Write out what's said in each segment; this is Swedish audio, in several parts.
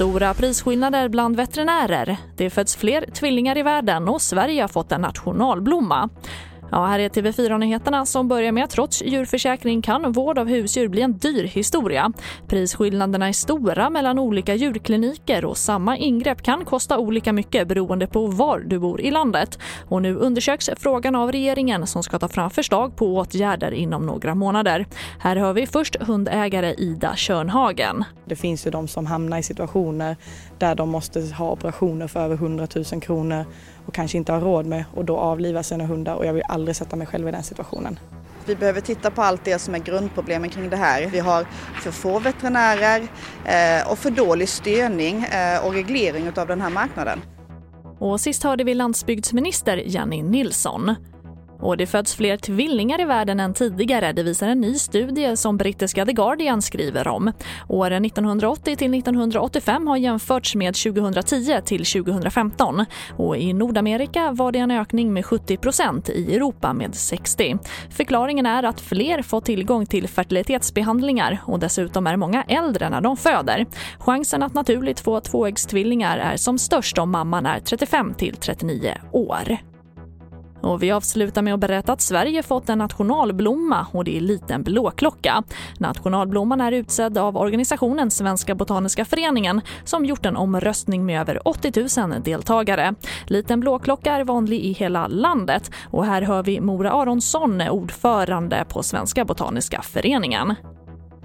Stora prisskillnader bland veterinärer. Det föds fler tvillingar i världen och Sverige har fått en nationalblomma. Ja, här är TV4-nyheterna som börjar med att trots djurförsäkring kan vård av husdjur bli en dyr historia. Prisskillnaderna är stora mellan olika djurkliniker och samma ingrepp kan kosta olika mycket beroende på var du bor i landet. Och nu undersöks frågan av regeringen som ska ta fram förslag på åtgärder inom några månader. Här hör vi först hundägare Ida Körnhagen. Det finns ju de som hamnar i situationer där de måste ha operationer för över 100 000 kronor och kanske inte har råd med och då avliva sina hundar och jag vill aldrig sätta mig själv i den situationen. Vi behöver titta på allt det som är grundproblemen kring det här. Vi har för få veterinärer eh, och för dålig styrning eh, och reglering av den här marknaden. Och sist hörde vi landsbygdsminister Jenny Nilsson. Och det föds fler tvillingar i världen än tidigare, det visar en ny studie som brittiska The Guardian skriver om. Åren 1980 till 1985 har jämförts med 2010 till 2015 och i Nordamerika var det en ökning med 70% i Europa med 60. Förklaringen är att fler får tillgång till fertilitetsbehandlingar och dessutom är många äldre när de föder. Chansen att naturligt få tvåäggstvillingar är som störst om mamman är 35 till 39 år. Och vi avslutar med att berätta att Sverige fått en nationalblomma och det är liten blåklocka. Nationalblomman är utsedd av organisationen Svenska Botaniska Föreningen som gjort en omröstning med över 80 000 deltagare. Liten blåklocka är vanlig i hela landet och här hör vi Mora Aronsson, ordförande på Svenska Botaniska Föreningen.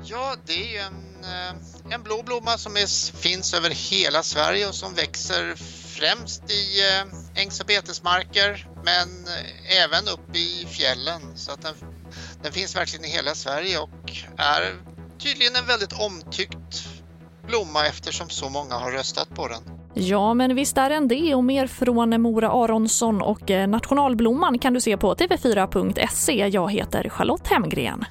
Ja, det är ju en, eh, en blå blomma som är, finns över hela Sverige och som växer främst i eh, ängs och betesmarker men eh, även uppe i fjällen. Så att den, den finns verkligen i hela Sverige och är tydligen en väldigt omtyckt blomma eftersom så många har röstat på den. Ja, men visst är den det och mer från Mora Aronsson och eh, nationalblomman kan du se på tv4.se. Jag heter Charlotte Hemgren.